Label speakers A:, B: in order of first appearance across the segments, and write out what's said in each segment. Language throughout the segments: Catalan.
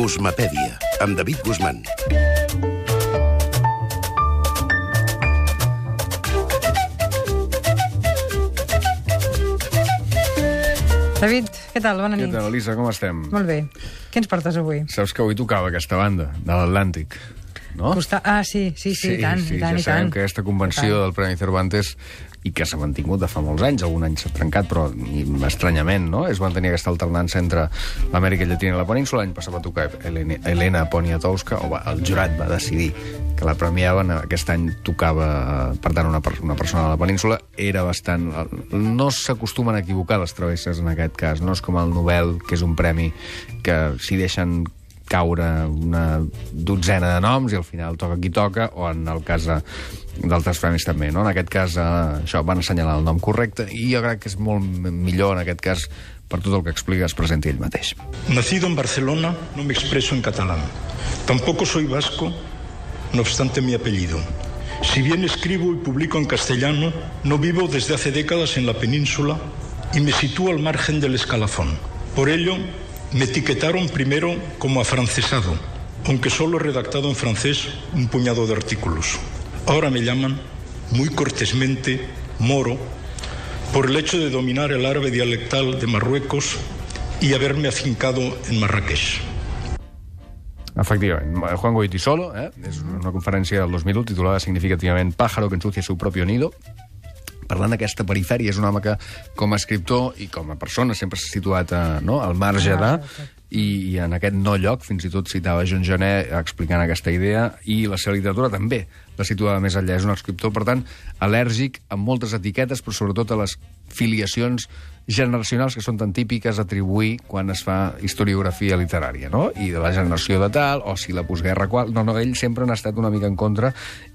A: Guzmapèdia, amb David Guzmán.
B: David, què tal? Bona
C: Què
B: nit.
C: tal, Elisa, com estem?
B: Molt bé. Què ens portes avui?
C: Saps que avui tocava aquesta banda, de l'Atlàntic, no?
B: Costa... Ah, sí, sí, sí, i tant,
C: sí,
B: i tant,
C: ja
B: i
C: sabem
B: tant.
C: que aquesta convenció del Premi Cervantes i que s'ha mantingut de fa molts anys, algun any s'ha trencat, però estranyament, no? Es van tenir aquesta alternança entre l'Amèrica Llatina i la península. L'any passat va tocar Helena, Helena Poniatowska, o va, el jurat va decidir que la premiaven, aquest any tocava, per tant, una, una persona de la península, era bastant... No s'acostumen a equivocar les travesses en aquest cas, no és com el Nobel, que és un premi que si deixen caure una dotzena de noms i al final toca qui toca, o en el cas d'altres premis també, no? En aquest cas, eh, això, van assenyalar el nom correcte i jo crec que és molt millor, en aquest cas, per tot el que explica, es presenti ell mateix.
D: Nacido en Barcelona, no me expreso en catalán. Tampoco soy vasco, no obstante mi apellido. Si bien escribo y publico en castellano, no vivo desde hace décadas en la península y me sitúo al margen del escalafón. Por ello, me etiquetaron primero como afrancesado, aunque solo he redactado en francés un puñado de artículos. Ahora me llaman, muy cortésmente, moro, por el hecho de dominar el árabe dialectal de Marruecos y haberme afincado en Marrakech.
C: Efectivament, Juan Goitisolo, eh? és una conferència del 2001 titulada significativament Pájaro que ensucia su propio nido, parlant d'aquesta perifèria, és un home que com a escriptor i com a persona sempre s'ha situat a, no, al marge de, i, i en aquest no lloc, fins i tot citava Jean Genet explicant aquesta idea, i la seva literatura també la situava més enllà. És un escriptor, per tant, al·lèrgic a moltes etiquetes, però sobretot a les filiacions generacionals que són tan típiques atribuir quan es fa historiografia literària, no? I de la generació de tal, o si la postguerra qual... No, no, ell sempre n'ha estat una mica en contra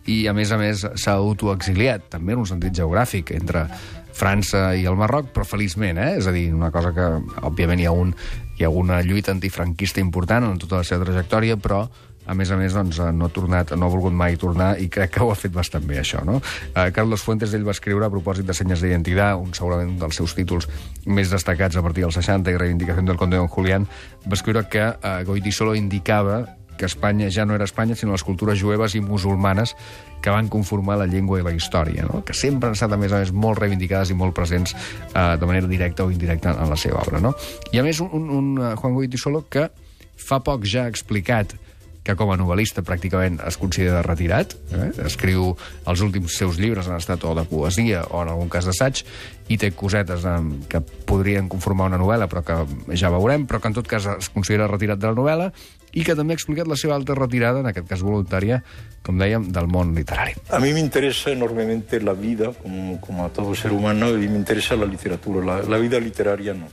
C: i, a més a més, s'ha autoexiliat, també en un sentit geogràfic, entre França i el Marroc, però feliçment, eh? És a dir, una cosa que, òbviament, hi ha, un, hi ha una lluita antifranquista important en tota la seva trajectòria, però a més a més, doncs, eh, no ha tornat, no ha volgut mai tornar i crec que ho ha fet bastant bé, això, no? Eh, Carlos Fuentes, ell va escriure a propòsit de senyes d'identitat, un segurament dels seus títols més destacats a partir dels 60 i reivindicació del conde Don Julián, va escriure que eh, Goitisolo indicava que Espanya ja no era Espanya, sinó les cultures jueves i musulmanes que van conformar la llengua i la història, no? que sempre han estat, a més a més, molt reivindicades i molt presents eh, de manera directa o indirecta en la seva obra. No? I a més, un, un, un eh, Juan Goitisolo que fa poc ja ha explicat que com a novel·lista pràcticament es considera retirat. Eh? Escriu els últims seus llibres han estat o de poesia o en algun cas d'assaig i té cosetes eh, que podrien conformar una novel·la però que ja veurem, però que en tot cas es considera retirat de la novel·la i que també ha explicat la seva alta retirada, en aquest cas voluntària, com dèiem, del món literari.
D: A mí me interesa enormemente la vida, como, como a todo ser humano, y me interesa la literatura. La, la vida literaria no.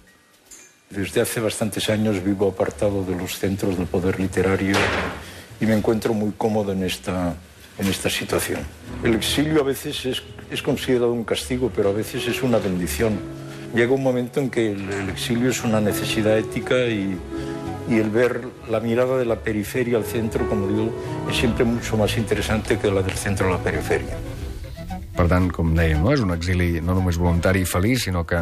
D: Desde hace bastantes años vivo apartado de los centros del poder literario y me encuentro muy cómodo en esta, en esta situación. El exilio a veces es, es considerado un castigo, pero a veces es una bendición. Llega un momento en que el, el exilio es una necesidad ética y, y el ver la mirada de la periferia al centro, como digo, es siempre mucho más interesante que la del centro a la periferia.
C: Per tant, com dèiem, no? és un exili no només voluntari i feliç, sinó que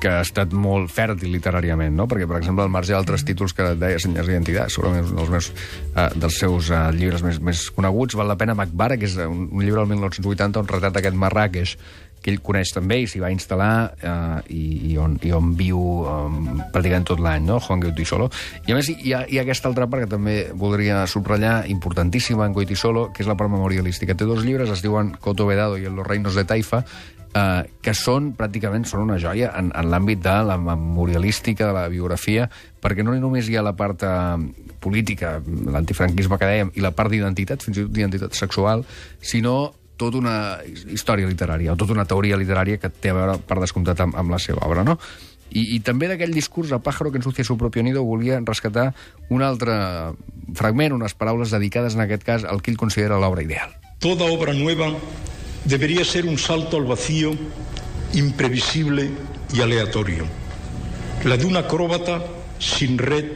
C: que ha estat molt fèrtil literàriament, no? perquè, per exemple, al marge d'altres títols que et deia Senyors d'Identitat, segurament un dels, meus, eh, dels seus eh, llibres més, més coneguts, val la pena Macbara, que és un, un llibre del 1980 on retrata aquest Marràqueix, que ell coneix també i s'hi va instal·lar eh, i, i, on, i on viu eh, pràcticament tot l'any, no? Juan Goitisolo. I a més hi ha, hi ha aquesta altra part que també voldria subratllar, importantíssima en Goitisolo, que és la part memorialística. Té dos llibres, es diuen Coto Vedado i Los Reinos de Taifa, eh, que són pràcticament són una joia en, en l'àmbit de la memorialística, de la biografia, perquè no només hi ha la part eh, política, l'antifranquisme que dèiem, i la part d'identitat, fins i tot d'identitat sexual, sinó tota una història literària, o tota una teoria literària que té a veure, per descomptat, amb, amb la seva obra, no? I, i també d'aquell discurs, el pájaro que ensucia su propio nido, volia rescatar un altre fragment, unes paraules dedicades, en aquest cas, al que ell considera l'obra ideal.
D: Toda obra nueva debería ser un salto al vacío imprevisible y aleatorio. La de un acróbata sin red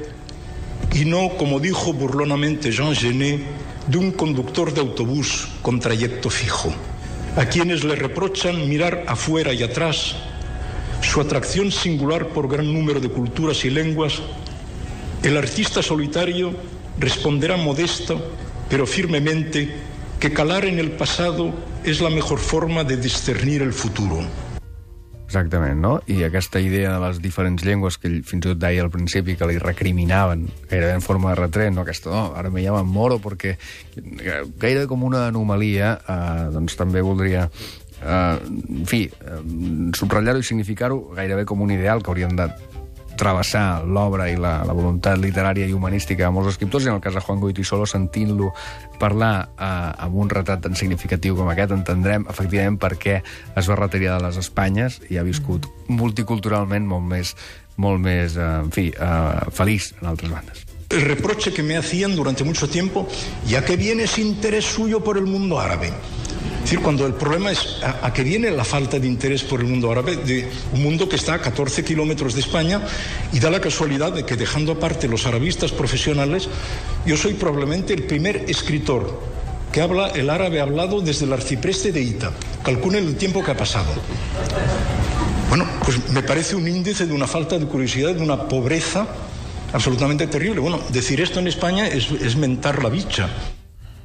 D: y no, como dijo burlonamente Jean Genet, de un conductor de autobús con trayecto fijo. A quienes le reprochan mirar afuera y atrás, su atracción singular por gran número de culturas y lenguas El artista solitario responderá modesto, pero firmemente, que calar en el pasado es la mejor forma de discernir el futuro.
C: Exactament, no? I aquesta idea de les diferents llengües que ell fins i tot deia al principi que li recriminaven, gairebé en forma de retret, no? Aquesta, no, ara me llaman moro perquè gairebé com una anomalia, eh, doncs també voldria eh, en fi, eh, subratllar-ho i significar-ho gairebé com un ideal que haurien de travessar l'obra i la, la voluntat literària i humanística de molts escriptors, i en el cas de Juan Goytisolo, sentint-lo parlar eh, amb un retrat tan significatiu com aquest, entendrem efectivament per què es va retirar de les Espanyes i ha viscut multiculturalment molt més, molt més eh, en fi, eh, feliç en altres bandes.
D: El reproche que me hacían durante mucho tiempo, ya que viene ese interés suyo por el mundo árabe. Es decir, cuando el problema es a, a qué viene la falta de interés por el mundo árabe, de un mundo que está a 14 kilómetros de España y da la casualidad de que dejando aparte los arabistas profesionales, yo soy probablemente el primer escritor que habla el árabe hablado desde el arcipreste de Ita. Calculen el tiempo que ha pasado. Bueno, pues me parece un índice de una falta de curiosidad, de una pobreza absolutamente terrible. Bueno, decir esto en España es, es mentar la bicha.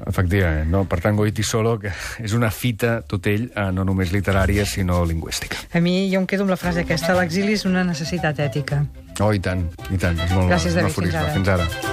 C: Efectivament, no? Per tant, Goiti Solo, que és una fita, tot ell, eh, no només literària, sinó lingüística.
B: A mi jo em quedo amb la frase aquesta, l'exili és una necessitat ètica.
C: Oh, i tant, i tant. És molt,
B: Gràcies, David, fins ara.
C: Fins ara.